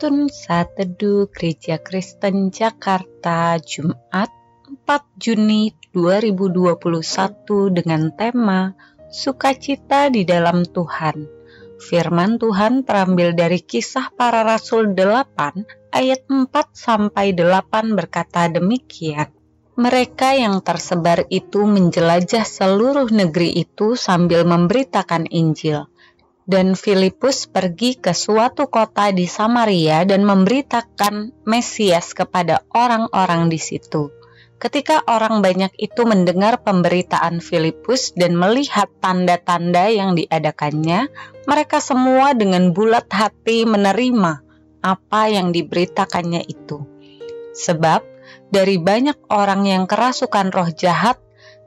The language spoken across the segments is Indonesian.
Penuntun Saat Teduh Gereja Kristen Jakarta Jumat 4 Juni 2021 dengan tema Sukacita di dalam Tuhan. Firman Tuhan terambil dari Kisah Para Rasul 8 ayat 4 sampai 8 berkata demikian. Mereka yang tersebar itu menjelajah seluruh negeri itu sambil memberitakan Injil dan Filipus pergi ke suatu kota di Samaria dan memberitakan Mesias kepada orang-orang di situ. Ketika orang banyak itu mendengar pemberitaan Filipus dan melihat tanda-tanda yang diadakannya, mereka semua dengan bulat hati menerima apa yang diberitakannya itu. Sebab dari banyak orang yang kerasukan roh jahat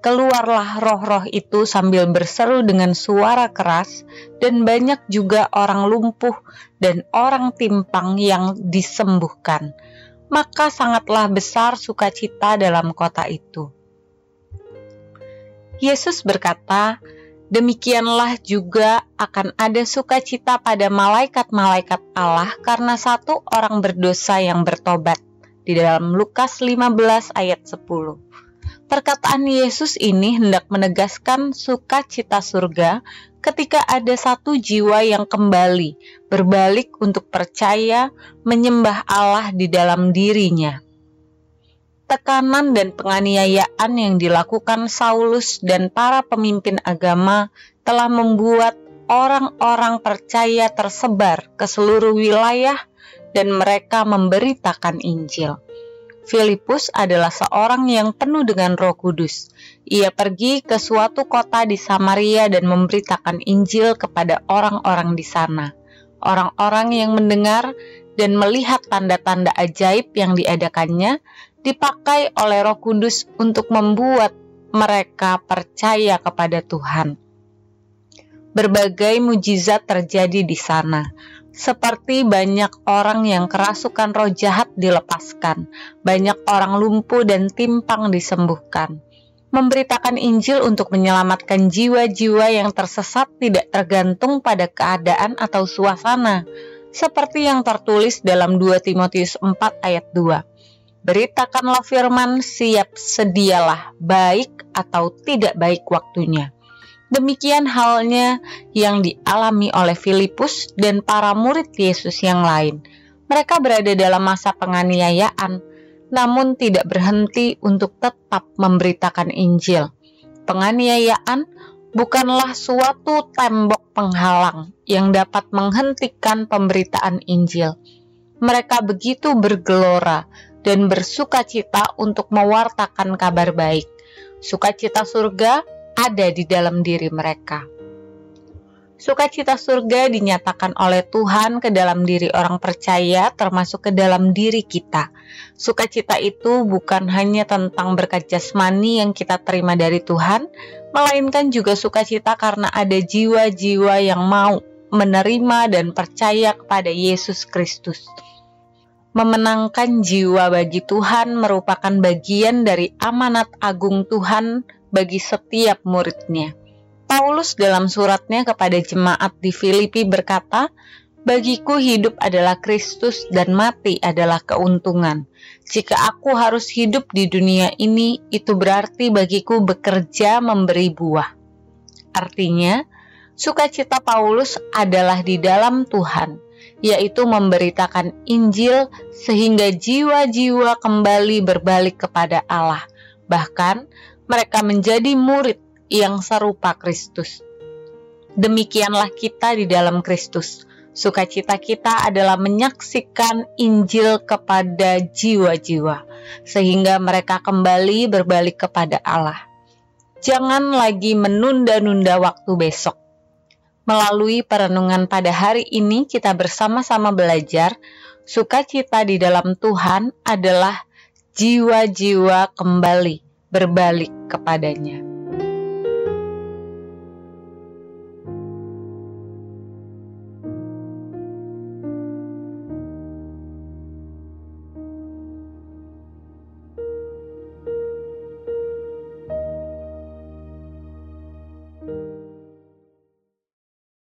Keluarlah roh-roh itu sambil berseru dengan suara keras, dan banyak juga orang lumpuh dan orang timpang yang disembuhkan. Maka sangatlah besar sukacita dalam kota itu. Yesus berkata, Demikianlah juga akan ada sukacita pada malaikat-malaikat Allah karena satu orang berdosa yang bertobat. Di dalam Lukas 15 ayat 10. Perkataan Yesus ini hendak menegaskan sukacita surga ketika ada satu jiwa yang kembali berbalik untuk percaya menyembah Allah di dalam dirinya. Tekanan dan penganiayaan yang dilakukan Saulus dan para pemimpin agama telah membuat orang-orang percaya tersebar ke seluruh wilayah dan mereka memberitakan Injil. Filipus adalah seorang yang penuh dengan Roh Kudus. Ia pergi ke suatu kota di Samaria dan memberitakan Injil kepada orang-orang di sana. Orang-orang yang mendengar dan melihat tanda-tanda ajaib yang diadakannya dipakai oleh Roh Kudus untuk membuat mereka percaya kepada Tuhan. Berbagai mujizat terjadi di sana seperti banyak orang yang kerasukan roh jahat dilepaskan, banyak orang lumpuh dan timpang disembuhkan. Memberitakan Injil untuk menyelamatkan jiwa-jiwa yang tersesat tidak tergantung pada keadaan atau suasana, seperti yang tertulis dalam 2 Timotius 4 ayat 2. Beritakanlah firman, siap sedialah, baik atau tidak baik waktunya Demikian halnya yang dialami oleh Filipus dan para murid Yesus yang lain. Mereka berada dalam masa penganiayaan, namun tidak berhenti untuk tetap memberitakan Injil. Penganiayaan bukanlah suatu tembok penghalang yang dapat menghentikan pemberitaan Injil. Mereka begitu bergelora dan bersukacita untuk mewartakan kabar baik. Sukacita surga ada di dalam diri mereka. Sukacita surga dinyatakan oleh Tuhan ke dalam diri orang percaya, termasuk ke dalam diri kita. Sukacita itu bukan hanya tentang berkat jasmani yang kita terima dari Tuhan, melainkan juga sukacita karena ada jiwa-jiwa yang mau menerima dan percaya kepada Yesus Kristus. Memenangkan jiwa bagi Tuhan merupakan bagian dari amanat agung Tuhan bagi setiap muridnya. Paulus dalam suratnya kepada jemaat di Filipi berkata, Bagiku hidup adalah Kristus dan mati adalah keuntungan. Jika aku harus hidup di dunia ini, itu berarti bagiku bekerja memberi buah. Artinya, sukacita Paulus adalah di dalam Tuhan, yaitu memberitakan Injil sehingga jiwa-jiwa kembali berbalik kepada Allah. Bahkan, mereka menjadi murid yang serupa Kristus. Demikianlah kita di dalam Kristus. Sukacita kita adalah menyaksikan Injil kepada jiwa-jiwa, sehingga mereka kembali berbalik kepada Allah. Jangan lagi menunda-nunda waktu besok. Melalui perenungan pada hari ini, kita bersama-sama belajar sukacita di dalam Tuhan adalah jiwa-jiwa kembali berbalik kepadanya.